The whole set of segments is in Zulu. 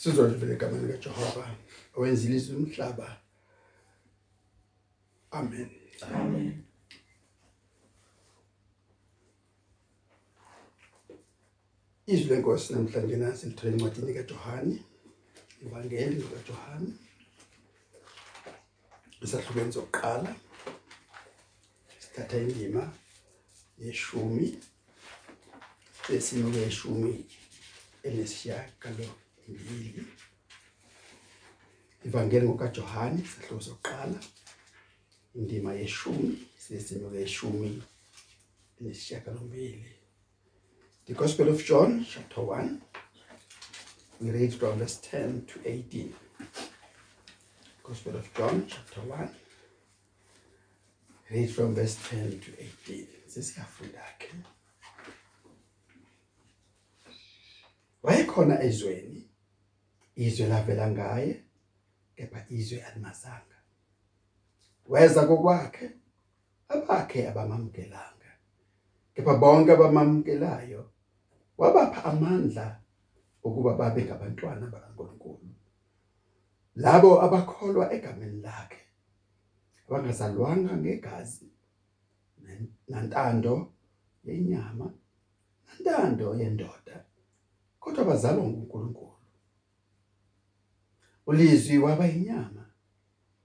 sizolivela egameni likaJehova owenzile izulu umhlaba. Amen. Amen. izwi lenkosi namhlanje nasi lithola encwadini kaJohane ivangeli likaJohane isahlukweni sokuqala sithatha indima yeshumi besinuke yeshumi enesishiyagalo mbili ivangeli ngokaJohane isahluko sokuqala indima yeshumi sesinuke yeshumi enesishiyagalo mbili The Gospel of John, chapter 1. We read from verse 10 to 18. Gospel of John, chapter 1. Read from verse 10 to 18. Sesiyafunda ke. Wayekhona ezweni, izwe lavela ngaye, kepha izwe alimazanga. Weza kokwakhe, abakhe abamamkelanga. Kepha bonke abamamkelayo wabapha amandla ukuba babe ngabantwana bakaNkuluNkulu labo abakholwa egameni lakhe abangazalwanga ngegazi nantando yenyama nantando yendoda kodwa bazalwa nguNkulunkulu ulizwi waba inyama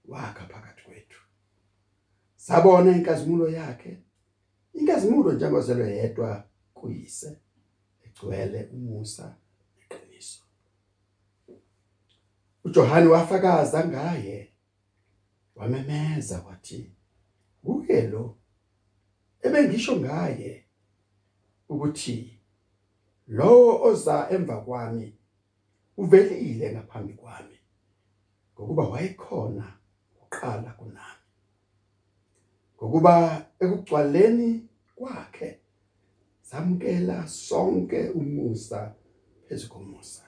wakha phakathi kwethu. Sabona inkazimulo yakhe. Inkazimulo njengozelwe yedwa kuyise egcwele umusa neqiniso. uJohane wafakaza ngaye wamemeza wathi uke lo ebengisho ngaye ukuthi lo oza emva kwami uvelile ngaphambi kwami. Ngokuba wayekhona uqala kunami. Ngokuba ekugcwaleni kwakhe samkela sonke umusa phezukomusa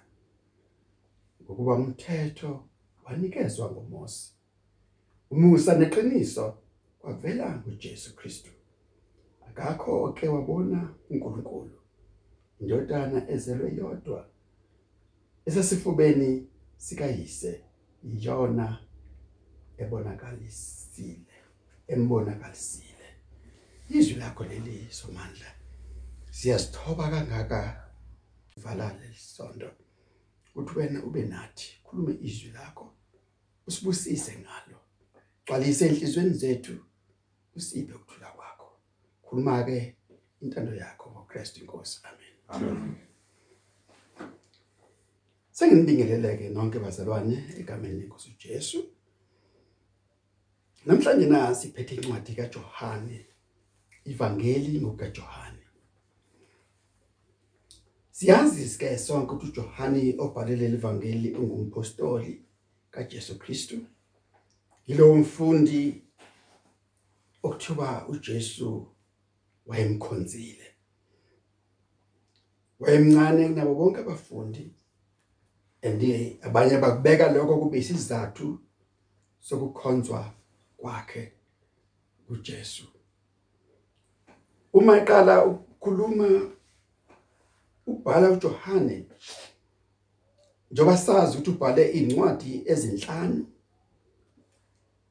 ngokuba umthetho wanikezwa ngoMose umusa neqiniso kwavela kuJesu Kristu. Akakho ke wabona uNkulunkulu indodana ezelwe yodwa esesifubeni sikayise. Iyona ebonakalisile embonakalisile. Izwi lakho leli somandla siyasithoba kangaka? Vala lesonto ukuthi wena ube nathi khulume izwi lakho usibusise ngalo. Gcwalise enhlizweni zethu usiphe ukuthula kwakho. Khuluma ke intando yakho ngoKristu inkosi. Amen. Amen. Senginibingelele nonke bazalwane egameni lenkosi uJesu. Namhlanje nasi siphethe incwadi kaJohane, ivangeli ngokaJohane. Siyazi ke sonke ukuthi uJohane obhalele ivangeli ungumpostoli kaJesu Kristu. Yilo mfundi okuthiwa uJesu wayemkhonzile. Wayemncane kunabo bonke abafundi and abanye bakubeka lokho kube isizathu sokukhonzwa kwakhe kuJesu. Uma eqala ukukhuluma ubhala uJohane njoba sazi ukuthi ubhale incwadi ezinhlanu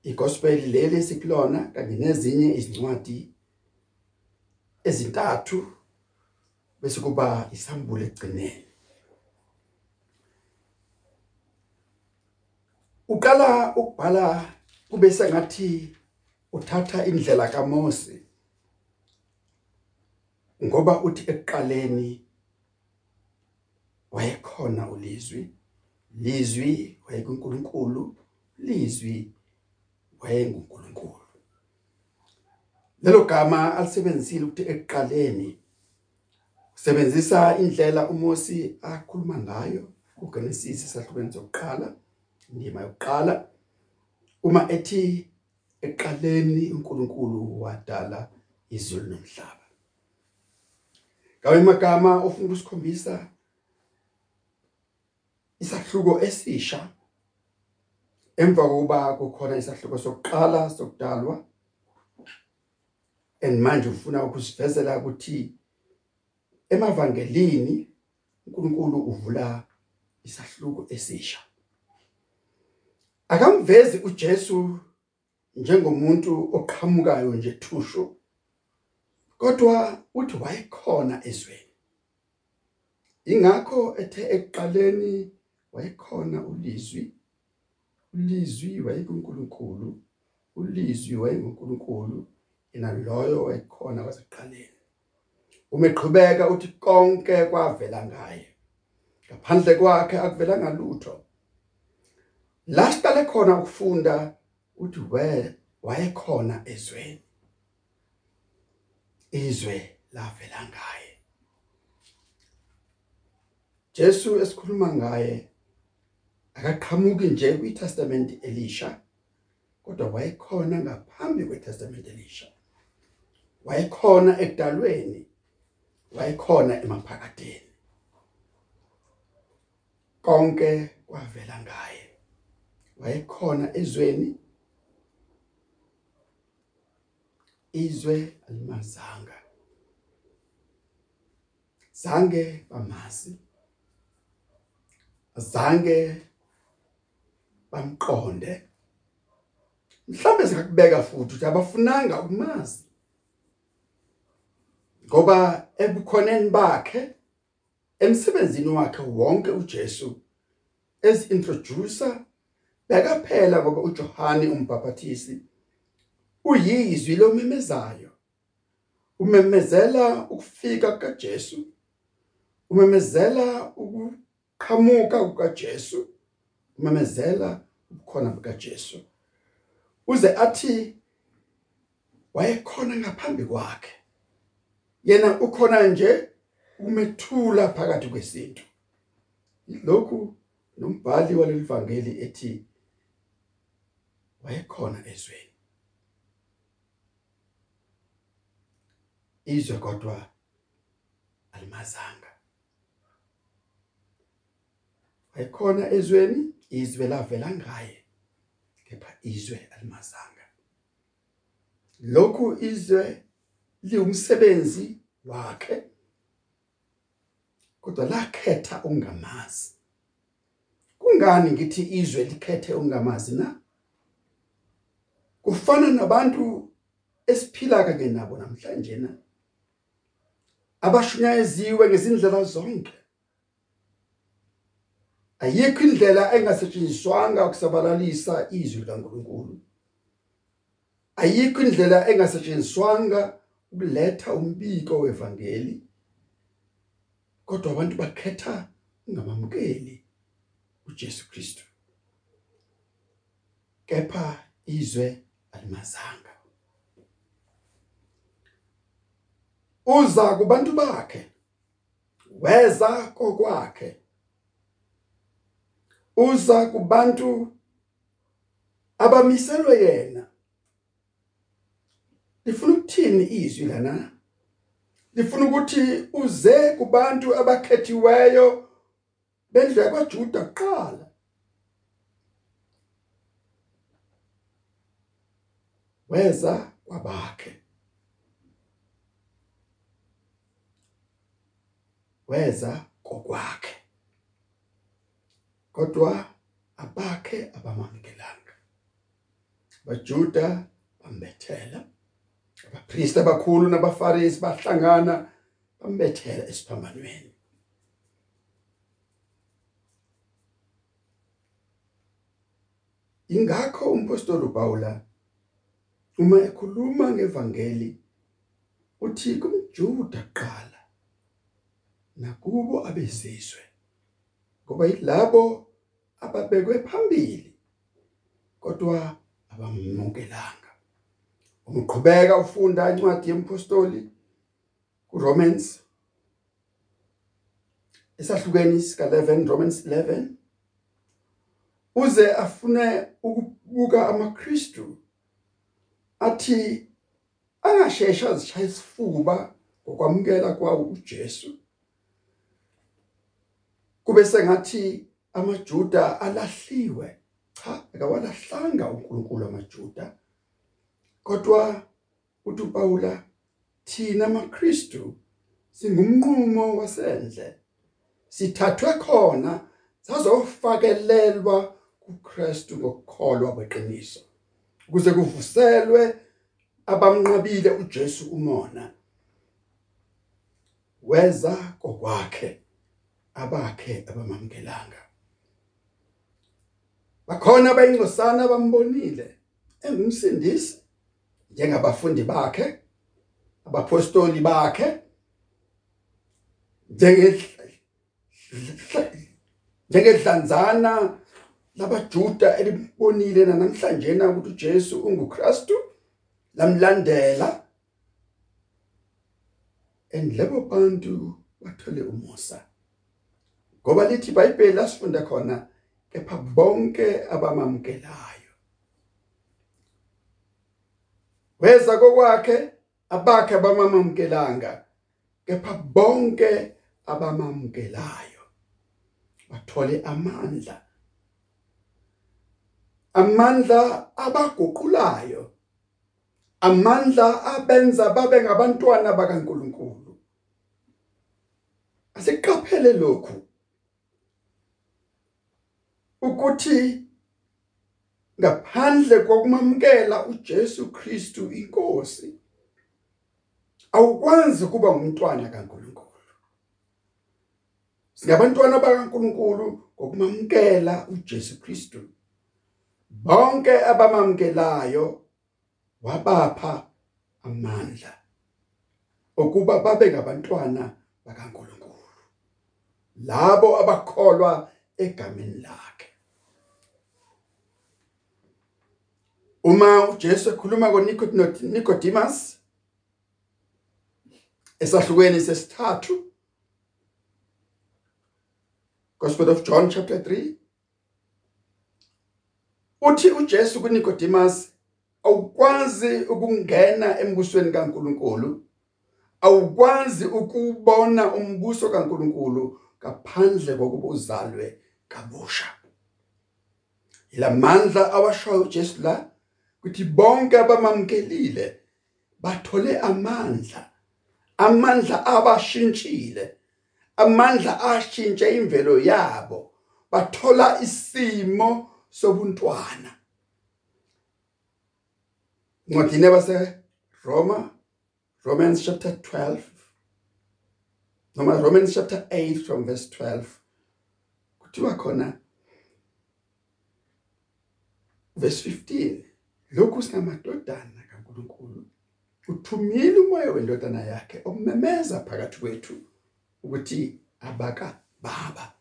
igospel leli sikulona kanye nezinye izincwadi ezintathu bese kuba isambulo egcineni uqala ukubhala kube sengathi uthatha indlela kaMose. Ngoba uthi ekuqaleni wayekhona ulizwi lizwi wayekuNkulunkulu lizwi wayenguNkulunkulu. Lelo gama alisebenzisile ukuthi ekuqaleni usebenzisa indlela uMosi akhuluma ngayo uGenesis isahlukweni sokuqala indima yokuqala. Uma ethi eqaleni uNkulunkulu wadala izulu nomhlaba. Ngawe magama ofuna usikhombisa isahluko esisha emva kokuba kukhona isahluko sokuqala sokudalwa and manje ufuna ukusivezela ukuthi emavangelini uNkulunkulu uvula isahluko esisha. Akamvezi uJesu njengomuntu oqhamukayo nje thushu kodwa uthi wayekhona ezweni. Ingakho ethe ekuqaleni wayekhona ulizwi. Ulizwi wayekuNkulunkulu ulizwi wayenguNkulunkulu yena loyo wayekhona kwasekuqaleni. Uma eqhubeka uthi konke kwavela ngaye. Ngaphandle kwakhe akuvelanga lutho la siqale khona ukufunda uthi we wayekhona ezweni. Izwe lavela ngaye. Jesu esikhuluma ngaye akaqhamuki nje kwiTestament elisha kodwa wayekhona ngaphambi kweTestament elisha. Wayekhona ekudalweni wayekhona emaphakadeni. Konke kwavela ngaye. Wayekhona ezweni. Izwe alimazanga. Zange bamazi zange bamqonde. Mhlawumbe sikubeka futhi ukuthi abafunanga ukumazi ngoba ebukhoneni bakhe emsebenzini wakhe wonke uJesu as introducer bekaphela ngoba uJohane umbhaphathisi uyizwi lomemezayo. Umemezela ukufika kaJesu umemezela ukuqhamuka kukaJesu umemezela ukukhona kukaJesu uze athi wayekhona ngaphambi kwakhe. Yena ukhona nje umethula phakathi kwesintu lokhu nombhali waleli vangeli ethi wayekhona ezweni. Izwe kodwa alimazanga. Wayekhona ezweni izwe lavela ngaye kepha izwe alimazanga. Lokhu izwe liwumsebenzi wakhe kodwa lakhetha ungamazi kungani ngithi izwe likhethe ungamazi na? Kufana nabantu esiphila kake nabo namhlanje na? Abashunyayeziwe ngezindlela zonke. Ayikho indlela engasetshenziswanga ukusabalalisa izwi likaNkuluNkulu. Ayikho indlela engasetshenziswanga ukuletha umbiko wevangeli. Kodwa abantu bakhetha ungamamukeli uJesu Kristu. Kepha izwe alimazanga. Uza kubantu bakhe. Weza kokwakhe. Uza kubantu abamiselwe yena. Lifuna ukuthini izwi lana? Lifuna ukuthi uze kubantu abakhethiweyo bendlu yakwaJuda kuqala. Weza kwabakhe. Weza kokwakhe. Kodwa abakhe abamamukelanga bajuda bambethela abapriest abakhulu nabafarisi bahlangana bambethela esiphambanweni ingakho umpostoli Paula uma ekhuluma ngevangeli uthi kumjuda kuqala nakubo abezizwe ngoba yilabo ababekwe phambili kodwa abamukelanga umqhubeka ufunda incwadi yempostoli kuRomans esahlukeni sika 11 Romans 11 uze afune ukubuka amaKristu athi angashesha azishaya isifuba ngokwamukela kwawo uJesu. Kube sengathi amaJuda alahliwe. Cha akawalahlanga uNkulunkulu amaJuda kodwa uthi uPaula thina amaKristu singumnqumo wasendle. Sithathwe khona sazofakelelwa kuKristu ngokukholwa kweqiniso. Ukuze kuvuselwe abamnqabile uJesu umona weza kokwakhe abakhe abamamkelanga bakhona abayingcosana abambonile engumsindisi njengabafundi bakhe abapostoli bakhe njenge njengedlanzana labajuda elibonile namhlanje na ukuthi uJesu unguKristu lamlandela. Endlebo bantu bathole umusa ngoba lithi iBhayibheli asifunda khona kepha bonke abamamkelayo weza kokwakhe abakhe abamamkelanga kepha bonke abamamkelayo bathole amandla. Amandla abaguqulayo amandla abenza babe ngabantwana bakaNkuluNkulu. Asiqaphele lokhu ukuthi ngaphandle kokumamkela uJesu Kristu inkosi awukwazi kuba umntwana kaNkuluNkulu. Singabantwana bakaNkuluNkulu ngokumamkela uJesu Kristu. Bonke abamamkelayo wabapha amandla okuba babe ngabantwana bakaNkuluNkulu. Labo abakholwa egameni lakhe. Uma uJesu ekhuluma koNicodemus esahlukweni sesithathu Gospel of John chapter 3 uthi uJesu kuNicodemus awukwazi ukungena embusweni kaNkuluNkulu awukwazi ukubona umbuso kaNkuluNkulu ngaphandle kokuba uzalwe kabusha. Ilamandla awashoyo uJesu la ukuthi bonke abamamkelile bathole amandla amandla abashintshile amandla ashintshe imvelo yabo bathola isimo sobuntwana. Ncwadini yabase Roma Romans chapter 12 noma Romans chapter 8 from verse 12 kuthiwa khona verse 15 lokhu singamadodana kaNkuluNkulu uthumile umoya wendodana yakhe omemeza phakathi kwethu ukuthi abaka baba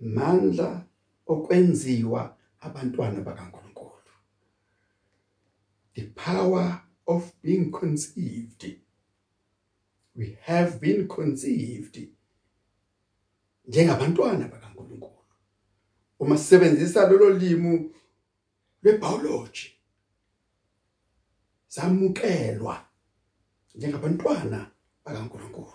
mandla okwenziwa abantwana bakaNkulunkulu. The power of being conceived. We have been conceived njengabantwana bakaNkuluNkulu. Uma sisebenzisa lolo limi lwebiology. Samukelwa njengabantwana bakaNkuluNkulu.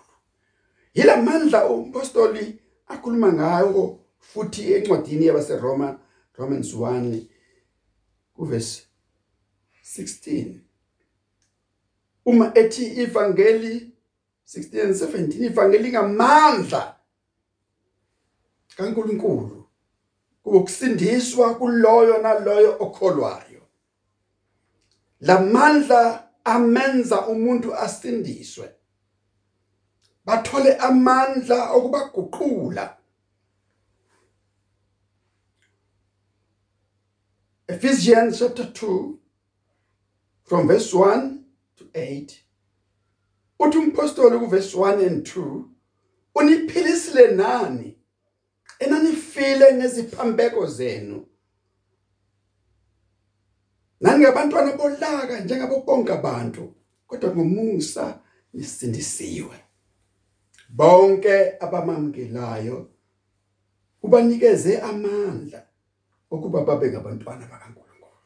Yilamandla umpostoli akhuluma ngayo futhi encwadini yabaseRoma Romans 1 kuverse 16 uma ethi ivangeli 16 and 17 ivangeli ngamandla kaNkuluNkulu kukusindiswa kuloyo naloyo okholwayo. Lamandla amenza umuntu asindiswe. Bathole amandla okubaguqula. Ephesians chapter 2 from verse 1 to 8 uthi umpostoli kuverse 1 and 2 uniphilisile nani? Enanifile neziphambeko zenu. Nangabantwana bolaka njengabo bonke abantu kodwa ngomusa nisindisiwe. Bonke abamamkelayo ubanikeze amandla. Ukuba babe ngabantwana bakaNkulunkulu.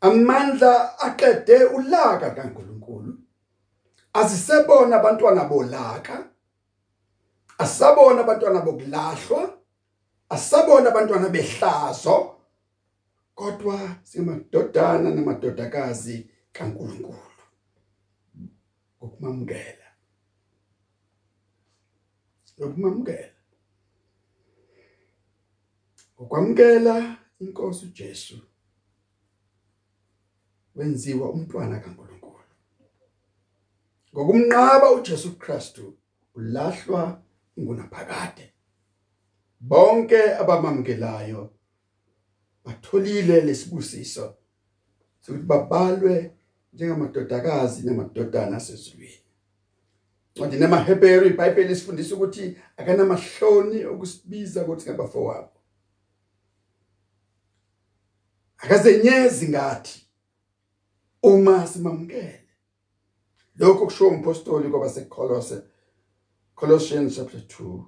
Amandla aqede ulaka kaNkuluNkulu. Azisebona abantwana bolaka. Asabona abantwana bokulahlwa. Asabona abantwana behlazo. Kodwa simadodana namadodakazi kaNkuluNkulu. Ngokumamkela ngokumamkela ukwamkela inkosi uJesu wenziwa umntwana kaNkuluNkulu. Ngokumnqaba uJesu Kristu ulahlwa ingunaphakade. Bonke abamamkelayo batholile lesibusiso sokuthi babalwe njengamadodakazi namadodana asezulwini. Ncwadi namaHebheru iBhayibheli sifundisa ukuthi akanamahloni okusibiza ukuthi ngabafowabo. Akazenyezi ngathi uma simamkele lokho kusho umpostoli kwabaseKolose Colossians chapter 2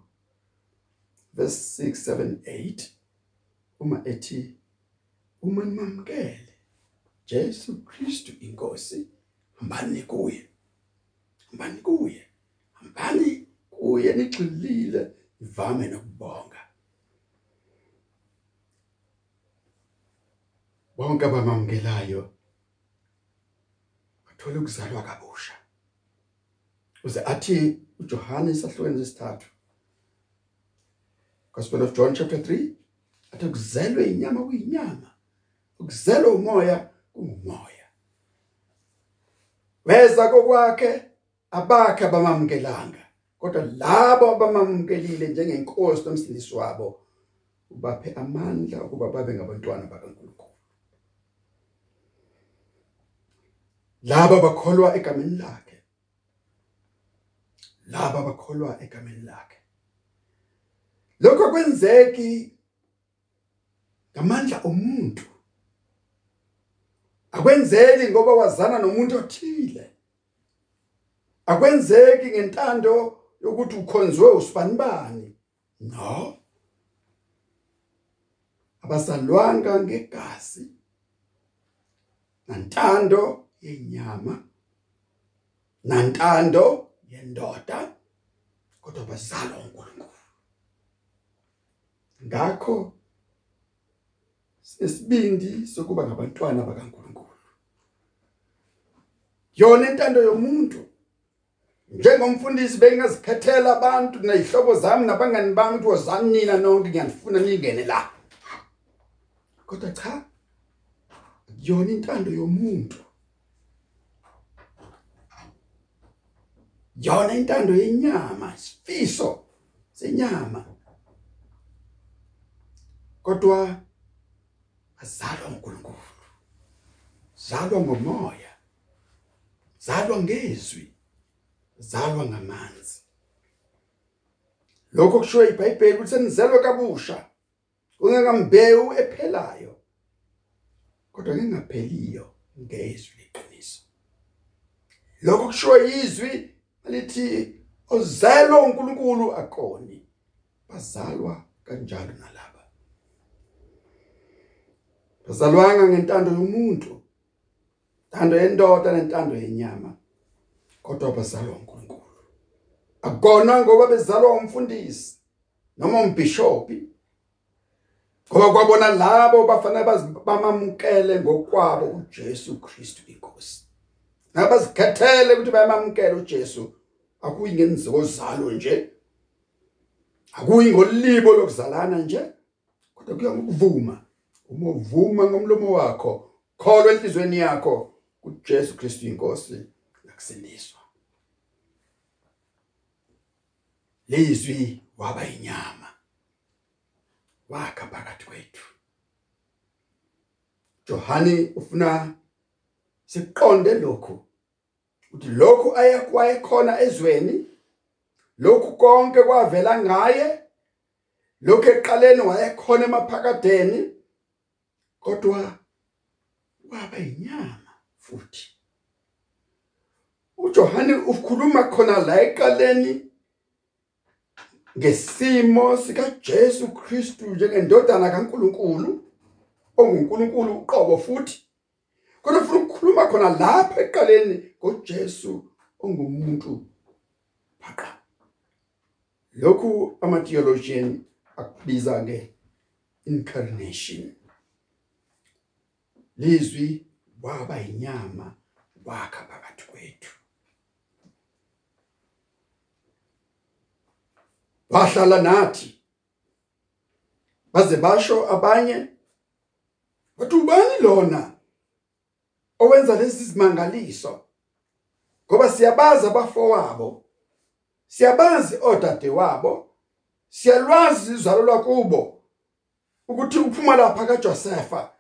verse 6 7 8 uma ethi uma nimamkele Jesu Kristu inkosi hambani kuye hambani kuye hambani kuye nigxilile ivame nokubonga. Bonke abamamkelayo bathola ukuzalwa kabusha. Uze athi uJohane isahlukene sesithathu Gospel of John chapter 3 athi kuzelwe inyama kuyinyama ukuzelwa umoya kungumoya weza kokwakhe abakhe abamamkelanga kodwa labo abamamkelile njengenkosi nomsindisi wabo ubaphe amandla ukuba babe ngabantwana bakaNkulunkulu. Laba bakholwa egameni lakhe. Laba bakholwa egameni lakhe. Lokho kwenzeki ngamandla omuntu. Akwenzeki ngoba wazana nomuntu othile. Akwenzeki ngentando yokuthi ukhonzwe usibanibani no. Abasalwanga ngegazi nantando yenyama nantando yendoda kodwa bazalwa uNkulunkulu ngakho sesibindi sokuba ngabantwana bakaNkulunkulu. Yona intando yomuntu njengomfundisi bengazikhethela abantu nezihlobo zami nabangani bami ukuthi wozani nina nonke ngiyafuna ningene la. Kodwa cha yona intando yomuntu yona intando yenyama isifiso senyama. Kodwa azalwa uNkulunkulu zalwa ngomoya zalwa ngezwi zalwa ngamanzi. Lokho kusho iBhayibheli ukuthi senizelwe kabusha ungekambewu ephelayo kodwa ngingapheliyo ngezwi leqiniso. Lokho kusho izwi lithi ozelwa uNkulunkulu akoni bazalwa kanjalo nalaba. Bazalwanga ngentando yomuntu intando yendoda nentando yenyama kodwa bazalwa uNkulunkulu akona ngoba bezalwa umfundisi noma umbishopi ngoba kwabona labo bafanele bamamukele ngokwabo uJesu Kristu inkosi. Nabazikhethele ukuthi bayamamukele uJesu. Akuyi ngenziwo zalo nje. Akuyi ngolibo lokuzalana nje. Kodwa kuya ngokuvuma. Uma uvuma ngomlomo wakho kholwa enhlizweni yakho uJesu Kristu inkosi yakusindiswa lezwi waba inyama wakha phakathi kwethu. Johani ufuna siqonde lokhu. Uthi lokhu ayakwaye khona ezweni lokhu konke kwavela ngaye lokhu eqaleni wayekhona emaphakadeni kodwa waba inyama futhi. uJohane ukhuluma khona la eqaleni ngesimo sika Jesu Kristu njengendodana kaNkuluNkulu onguNkulunkulu uqobo futhi. Kodwa ufuna ukukhuluma khona lapha eqaleni ngoJesu ongumuntu phaqa lokhu ama theologian akubiza nge incarnation lizwi waba inyama wakha phakathi kwethu. Wahlala nathi baze basho abanye bathi ubani lona? Owenza lezi zimangaliso ngoba siyabaza abafowabo siyabazi odade wabo siyalwazi izalo lwakubo ukuthi uphuma lapha kaJosepha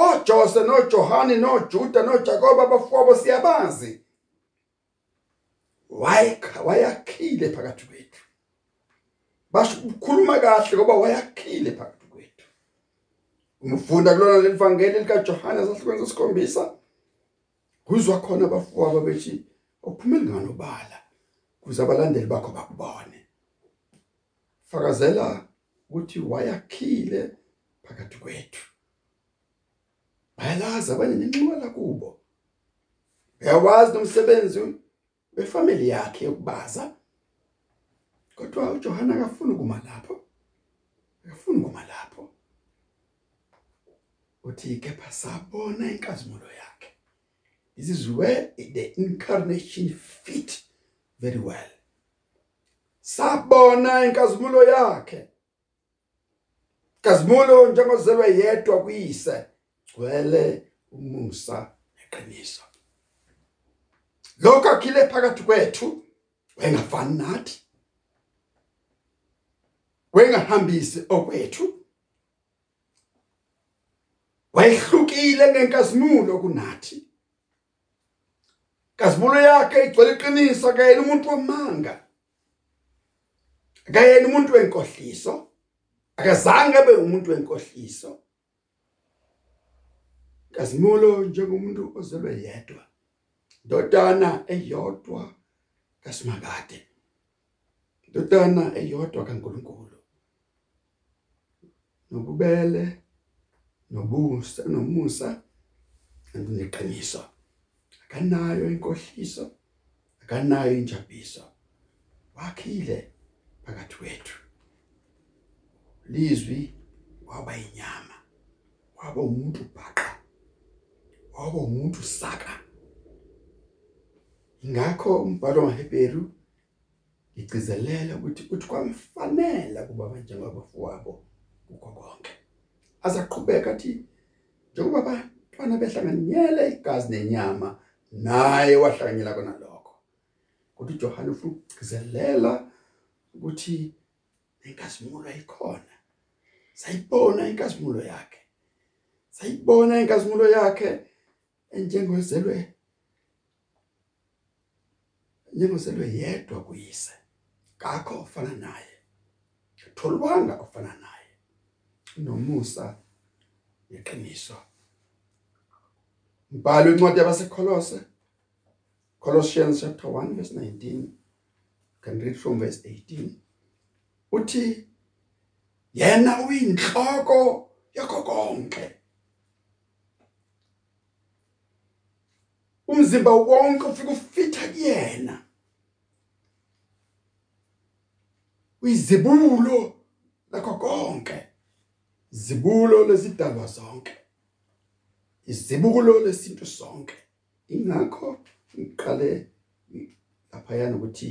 oJose noJohani noJuda noJakob abafowabo siyabazi. Wayakhile phakathi kwethu? Basho ukukhuluma kahle ngoba wayakhile phakathi kwethu. Umfunda kulona lelivangeli lika Johana sasikwenza isikhombisa. Kuzwa khona abafowabo bethi uphumele nganobala kuze abalandeli bakho bakubone. Fakazela ukuthi wayakhile phakathi kwethu. Bayalazi abanye nenxiwala kubo. Uyawazi nomsebenzi wefamily yakhe yokubaza? Kodwa uJohana akafuni kuma lapho. Akafuni kuma lapho. Uthi kepha sabona inkazimulo yakhe. This is where the incarnation fit very well. Sabona inkazimulo yakhe. Kazimulo njengozelwe yedwa kuyise gcwele umusa neqiniso. Lokho akhile phakathi kwethu wengafani nathi. Wengahambisi okwethu. Wayehlukile ngenkazimulo kunathi. Kazimulo yakhe igcwele iqiniso akayena umuntu wamanga. Akayena umuntu wenkohliso. Akazange abe umuntu wenkohliso. Kazimulo njengomuntu ozelwe yedwa. Ndodana eyodwa kasimakade. Ndodana eyodwa kaNkuluNkulu. Nobubele nobusa nomusa neqiniso. Akanayo inkohliso akanayo injabiso. Wakhile phakathi kwethu. Lizwi waba inyama waba umuntu bhaqa waba umuntu saka. Ingakho umbhalo waHebheru igcizelela ukuthi uthi kwamfanele kuba njengabafowabo kukho konke. Azaqhubeka athi njengoba abantwana behlanganyele igazi nenyama naye wahlanganyela kona lokho kuthi uJohane ufuna ukugcizelela ukuthi inkazimulo ayikhona sayibona inkazimulo yakhe. Sayibona inkazimulo yakhe enjengozelwe njengozelwe yedwa kuyise. Ngakho ofana naye. Tholwanga ofana naye. Nomusa neqiniso. Mbhalo incwadi yabaseKolose Colossians chapter 1 verse 19 can read from verse 18 uthi yena uyinhloko yakho konke. Umzimba wonke ufika ufitha kuyena. Uyizibulo lakho konke. Zibulo lezidalwa zonke. Izibulo lesintu sonke. Ingakho ngiqale lapha yana ukuthi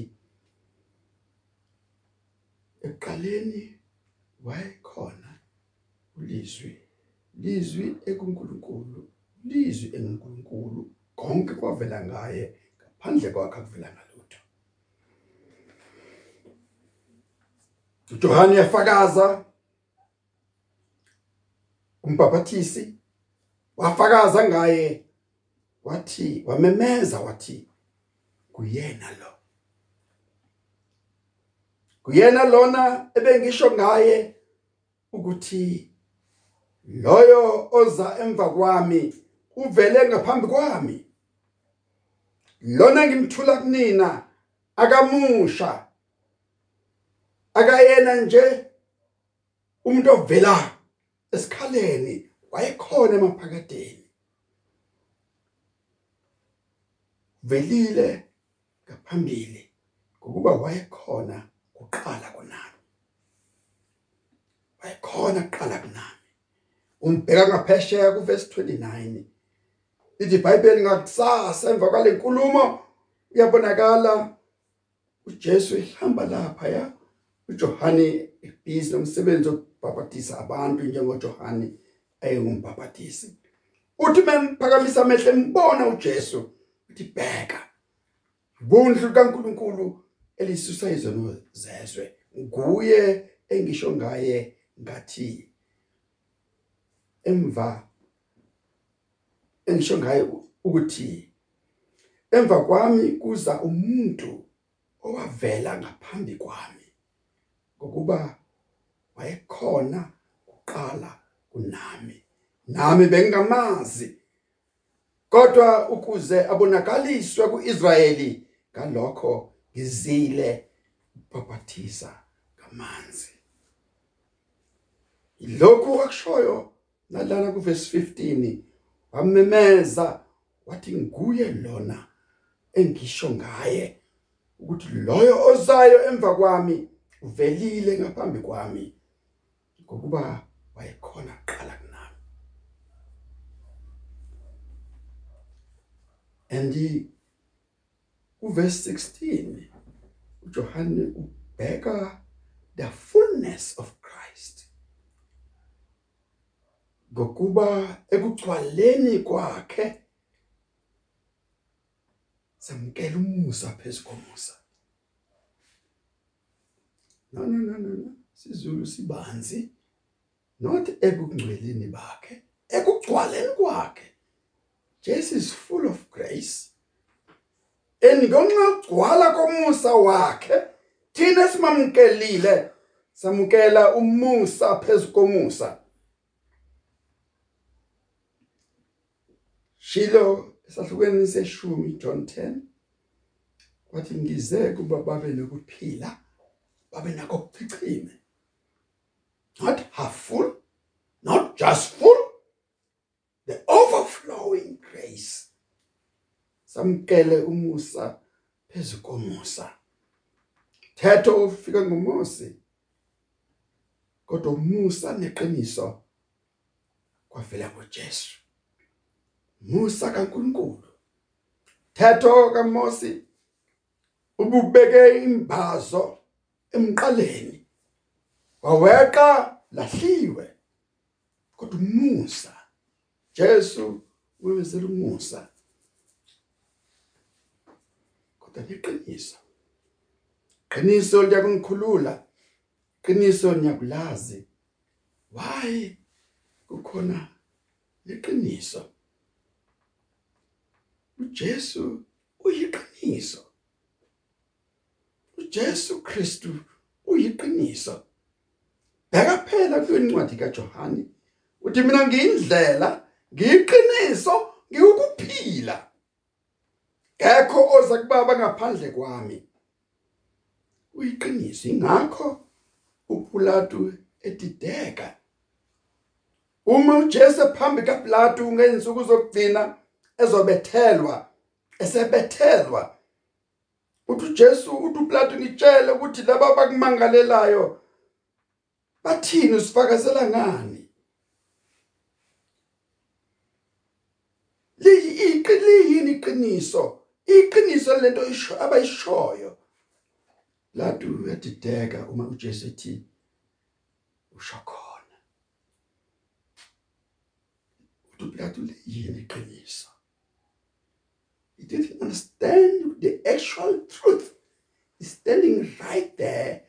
eqaleni wayekhona ulizwi lizwi ekuNkulunkulu lizwi enguNkulunkulu konke kwavela ngaye ngaphandle kwakhe akuvela ngalutho. uJohane yafakaza umbhaphathisi wafakaza ngaye. Wathi wamemeza wathi kuyena lo. Kuyena lona ebengisho ngaye ukuthi loyo oza emva kwami uvele ngaphambi kwami. Lona ngimthula kunina akamusha. Akayena nje umuntu ovela esikhaleni. Wayekhona emaphakadeni. Velile ngaphambili ngokuba wayekhona kuqala kunami. Wayekhona kuqala kunami. Umbheka ngaphesheya ku verse 29 lithi iBhayibheli ngakusasa emva kwale nkulumo uyabonakala uJesu ehamba lapha ya uJohane ibhizi nomsebenzi wokubhabhatisa abantu njengoJohane ayengumbhabhatisi uthi memphakamisa amehlo embona uJesu uthi bheka ibundlu kaNkuluNkulu elisusa izono zezwe nguye engisho ngaye ngathi emva engisho ngaye ukuthi emva kwami kuza umuntu owavela ngaphambi kwami ngokuba wayekhona kuqala kunami. Nami bengingamazi kodwa ukuze abonakaliswe kuIsrayeli ngalokho ngizile ubhaphathisa ngamanzi. Lokhu akushoyo nalana kuverse 15 wamemeza wathi nguye lona engisho ngaye ukuthi loyo ozayo emva kwami uvelile ngaphambi kwami. Ngokuba wayekhona kuqala kunami. And uverse 16 uJohane ubheka the fullness of Christ. Ngokuba ekugcwaleni kwakhe samkela umusa phezikomusa no no no no no. Sizulu sibanzi. Not ekugcweleni bakhe ekugcwaleni kwakhe. Jesus is full of grace. And ngonxa ugcwala komusa wakhe thina simamkelile samukela umusa phezikomusa Shilo esahlukweni seshumi John 10 wathi ngize kuba babe nokuphila babe nakho kuchichime not half full not just full the overflowing grace. Samkele umusa phezukomusa thetho ufika ngoMose kodwa umusa neqiniso kwavela kuJesu Musa kaNkuluNkulu. Thetho kaMose ububeke imbazo emqaleni. Waweqa lahliwe kodwa umusa Jesu wezela umusa kodwa liqiniso qiniso liyakungikhulula qiniso niyakulazi why kukhona liqiniso uJesu uyiqiniso uJesu Kristu uyiqiniso bheka phela kwencwadi kaJohane uthi mina ngiyindlela ngiyiqiniso ngikukuphila kekho oza kubaba ngaphandle kwami. Uyiqiniso ingakho uPilatu edideka. Uma uJesu phambi kaPilatu ngensuku zokugcina ezobethelwa esebethelwa uthi uJesu uthi uPlato ngitshele ukuthi laba bakumangalelayo bathini usifakazela ngani? Liyi iqiliyini iqiniso? Iqiniso lento isho abayishoyo. Latu yadideka uma uJesu ethi usho khona. Uthi uPlato liyini iqiniso? He didn't understand the actual truth. Is standing right there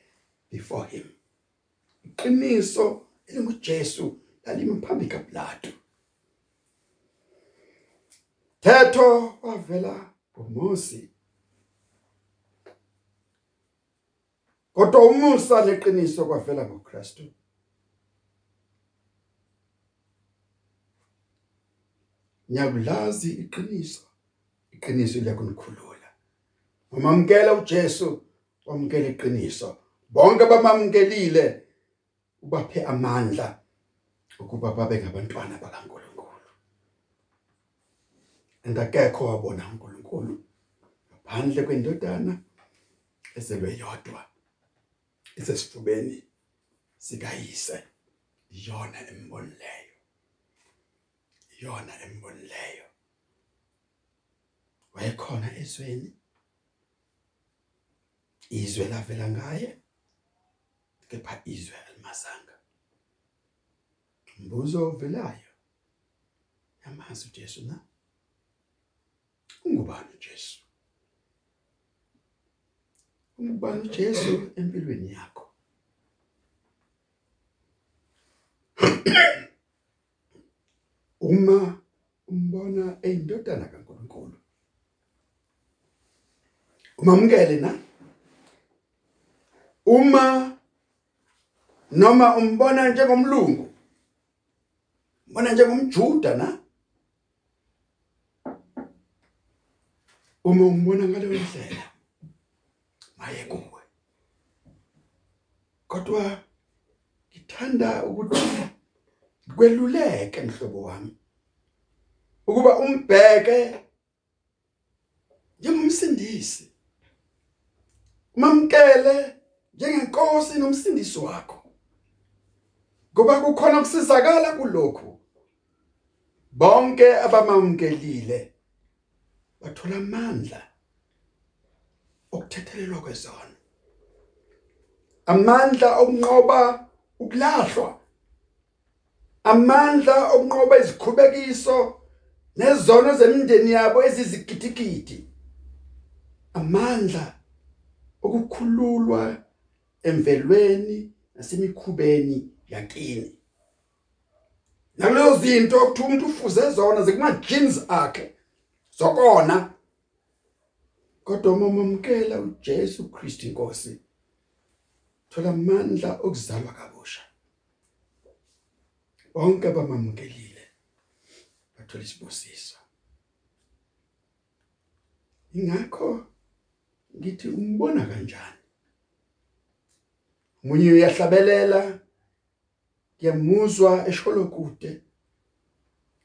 before him. Iqiniso elinguJesu lalimi phambi kaPlato. Thetho wavela kuMose. Kodwa umusa leqiniso kwavela ngoKristu. Nyakulazi iqiniso iqiniso liyakunikhulula umamkela uJesu wamkela iqiniso bonke abamamkelile ubaphe amandla ukuba babe ngabantwana bakaNkuluNkulu. Andakekho wabona uNkulunkulu ngaphandle kwendodana eselwe yodwa isesifubeni sikayise. Iyona embonileyo iyona embonileyo wayekhona ezweni. Izwe lavela ngaye kepha izwe alimazanga umbuzo ovelayo. Yamazi uJesu na? Ungubani uJesu? Ungubani uJesu empilweni yakho? Uma umbona eyindodana kaNkuluNkulu. Umamukele na? Uma noma umbona njengomlungu mbona njengomjuda na? Uma umbona ngaleyo ndlela maye kuwe. Kodwa ngithanda ukuthi kweluleke mhlobo wami ukuba umbheke njengomsindisi mamkele njengenkosi nomsindisi wakho. Ngoba kukhona ukusizakala kulokhu. Bonke abamamkelile bathola amandla okuthethelelwa kwezono amandla okunqoba ukulahlwa. Amandla okunqoba izikhubekiso nezono zemindeni yabo ezizigidigidi. Amandla okukhululwa emvelweni nasemikhubeni yakini. Nalezo zinto okuthi umuntu ufuze zona zekuma jeans akhe zokona. Kodwa uma umamkela uJesu Kristu inkosi thola amandla okuzalwa kabusha. Bonke abamamkelile bathola isibusiso ingakho ngithi umbona kanjani? Umunye uyahlabelela ngiyamuzwa esholo kude.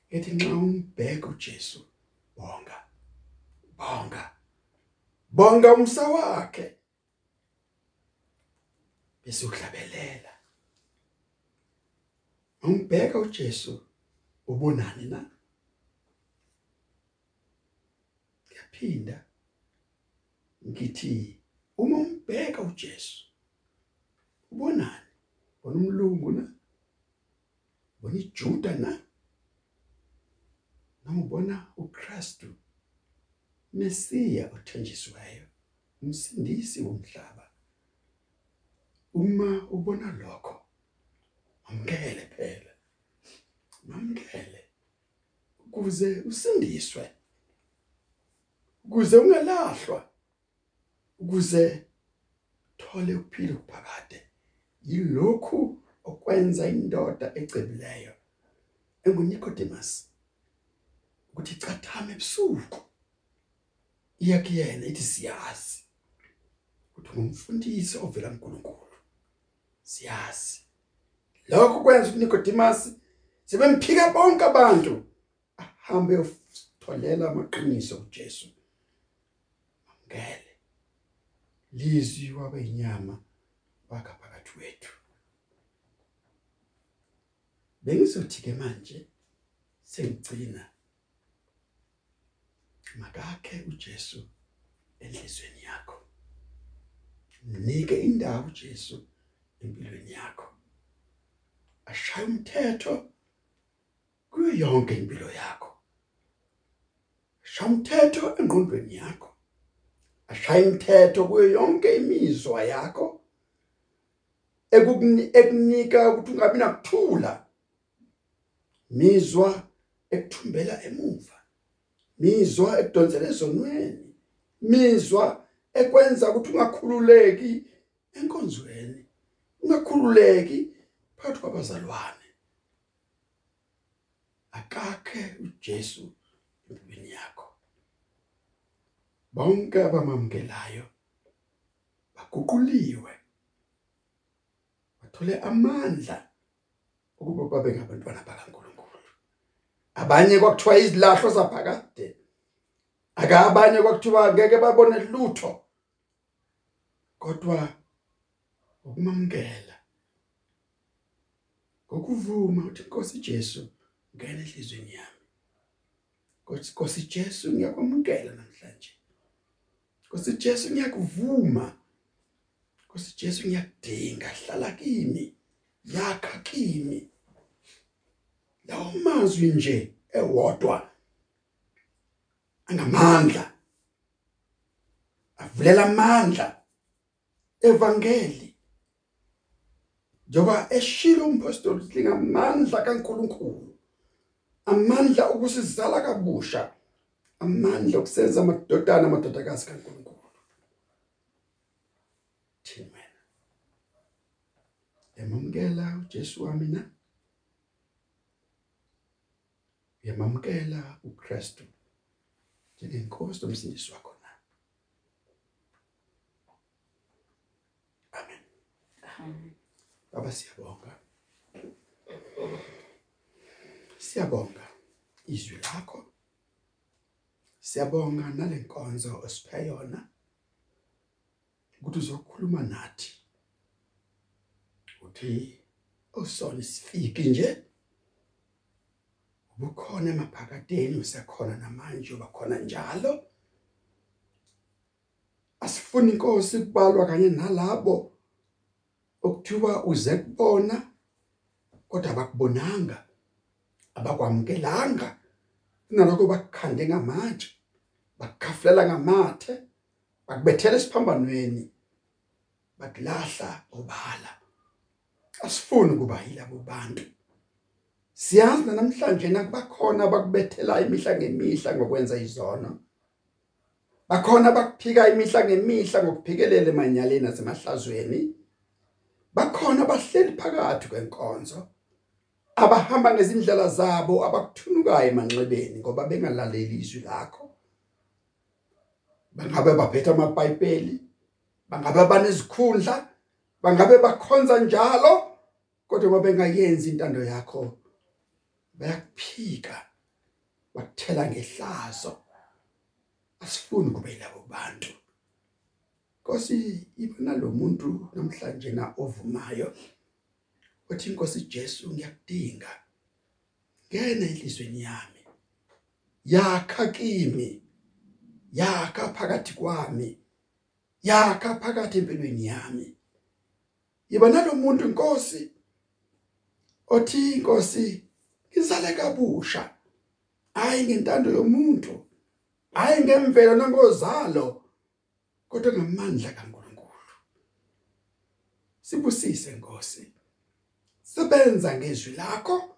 Ethi nxa umbheka uJesu bonga bonga bonga umsa wakhe. Bese uhlabelela umbheka uJesu ubonani na? Ngiyaphinda ngithi uma umbheka uJesu ubonani? Bona umlungu na? Bona iJuda na? Noma ubona uKristu Mesiya othenjisiweyo umsindisi womhlaba. Uma ubona lokho amkele phela. Mamkele ukuze usindiswe ukuze ungalahlwa ukuze thole ukuphila okuphakade. Yilokhu okwenza indoda ecebileyo enguNicodemus ukuthi cathame ebusuku. Iya kuyena ithi siyazi ukuthi ngumfundisi ovela kuNkulunkulu. Siyazi. Lokho kwenza uNicodemus sebemphika bonke abantu ahambe utholela amaqiniso kuJesu. Ngele lizwi wabe inyama wakha phakathi wethu bengizothi ke manje sengigcina makakhe uJesu enhlizweni yakho. Nike indawo uJesu empilweni yakho. Ashaya umthetho kuyo yonke impilo yakho. Shaya umthetho engqondweni yakho. Ashaya imithetho kuyo yonke imizwa yakho. Ekunika ukuthi ungabi nakuthula. Mizwa ekuthumbela emuva. Mizwa ekudonsela ezonweni. Mizwa ekwenza ukuthi ungakhululeki enkonzweni. Ungakhululeki phakathi kwabazalwane. Akakhe uJesu empilweni yakho. Bonke abamamkelayo baguquliwe. Bathole amandla ukuba babe ngabantwana bakaNkulunkulu. Abanye kwakuthiwa izilahlo zaphakade. Akabanye kwakuthiwa ngeke babone lutho. Kodwa ukumamkela ngokuvuma ukuthi Nkosi Jesu ngene enhlizweni yami. Nkosi Nkosi Jesu ngiyakwamukela namhlanje. Nkosi Jesu ngiyakuvuma. Nkosi Jesu ngiyakudinga hlala kimi yakha kimi. Lawo mazwi nje ewodwa. Angamandla avulela amandla. Evangeli. Njoba eshilo umpostoli lingamandla kaNkuluNkulu. Amandla ukusizala kabusha. Amandla okusenza amadodana amadodakazi kaNkuluNkulu. Thina. Yamamkela uJesu wami na? Yamamkela uKristu njengenkosi nomsindisi wakho na amen. Baba siyabonga. Siyabonga izwi lakho. Siyabonga nalenkonzo osiphe yona ukuthi uzokhuluma nathi. Uthi osona sifiki nje. Ubukhona emaphakadeni usekhona namanje ubakhona njalo. Asifuni inkosi kubalwa kanye nalabo okuthiwa uze kubona kodwa abakubonanga abakwamukelanga. Nalokho bakukhande ngamatshe bakukhafulela ngamathe bakubethela esiphambanweni bakulahla obala. Asifuni kuba yilabo bantu. Siyazi namhlanje nakubakhona abakubethela imihla ngemihla ngokwenza izono. Bakhona bakuphika imihla ngemihla ngokuphikelela emanyaleni nasemahlazweni bakhona bahleli phakathi kwenkonzo abahamba ngezindlela zabo abakuthunukayo emanxebeni ngoba bengalaleli izwi lakho. Bangabe baphethe amabhayibheli bangabe banezikhundla bangabe bakhonza njalo kodwa mabengayenzi intando yakho bayakuphika bakuthela ngehlazo. Asifuni kube labo bantu. Nkosi ibona lo muntu namhlanje na ovumayo uthi Nkosi Jesu ngiyakudinga. Ngene enhlizweni yami. Yakha kimi. Yakha phakathi kwami. Yakha phakathi empilweni yami. Yiba nalomuntu inkosi othi inkosi ngizale kabusha. Hayi ngentando yomuntu hayi ngemvelo nangozalo kodwa ngamandla kaNkuluNkulu. Sibusise inkosi sebenza ngezwi lakho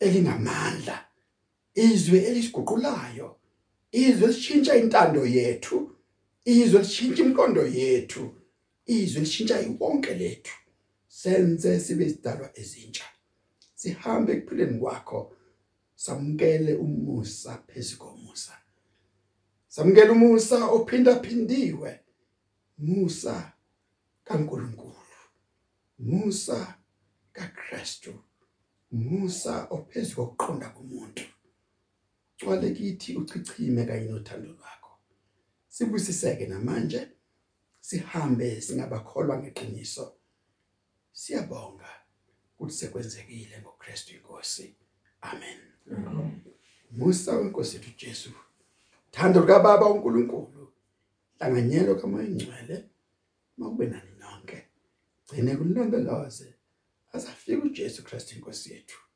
elingamandla izwi elisiguqulayo izwi lishintsha intando yethu izwi lishintsha imkondo yethu izwi lishintsha iwonke lethu. Senze sibe isidalwa ezintsha. Sihambe ekuphileni kwakho samukele umusa phezikomusa samukele umusa ophinda phindiwe musa kaNkuluNkulu musa kaKristu musa ophezulu kokuqonda komuntu. Gcwale kithi uchichime kanye nothando lwakho. Sibusiseke namanje sihambe singabakholwa ngeqiniso. Siyabonga. Ukuthi sekwenzekile ngoKristu inkosi. Amen. Musa wenkosi yethu Jesu thando likaBaba uNkulunkulu hlanganyelo kamoya ingcwele makube nani nonke gcine kulondoloze asafika uJesu Kristu inkosi yethu. amen Amen.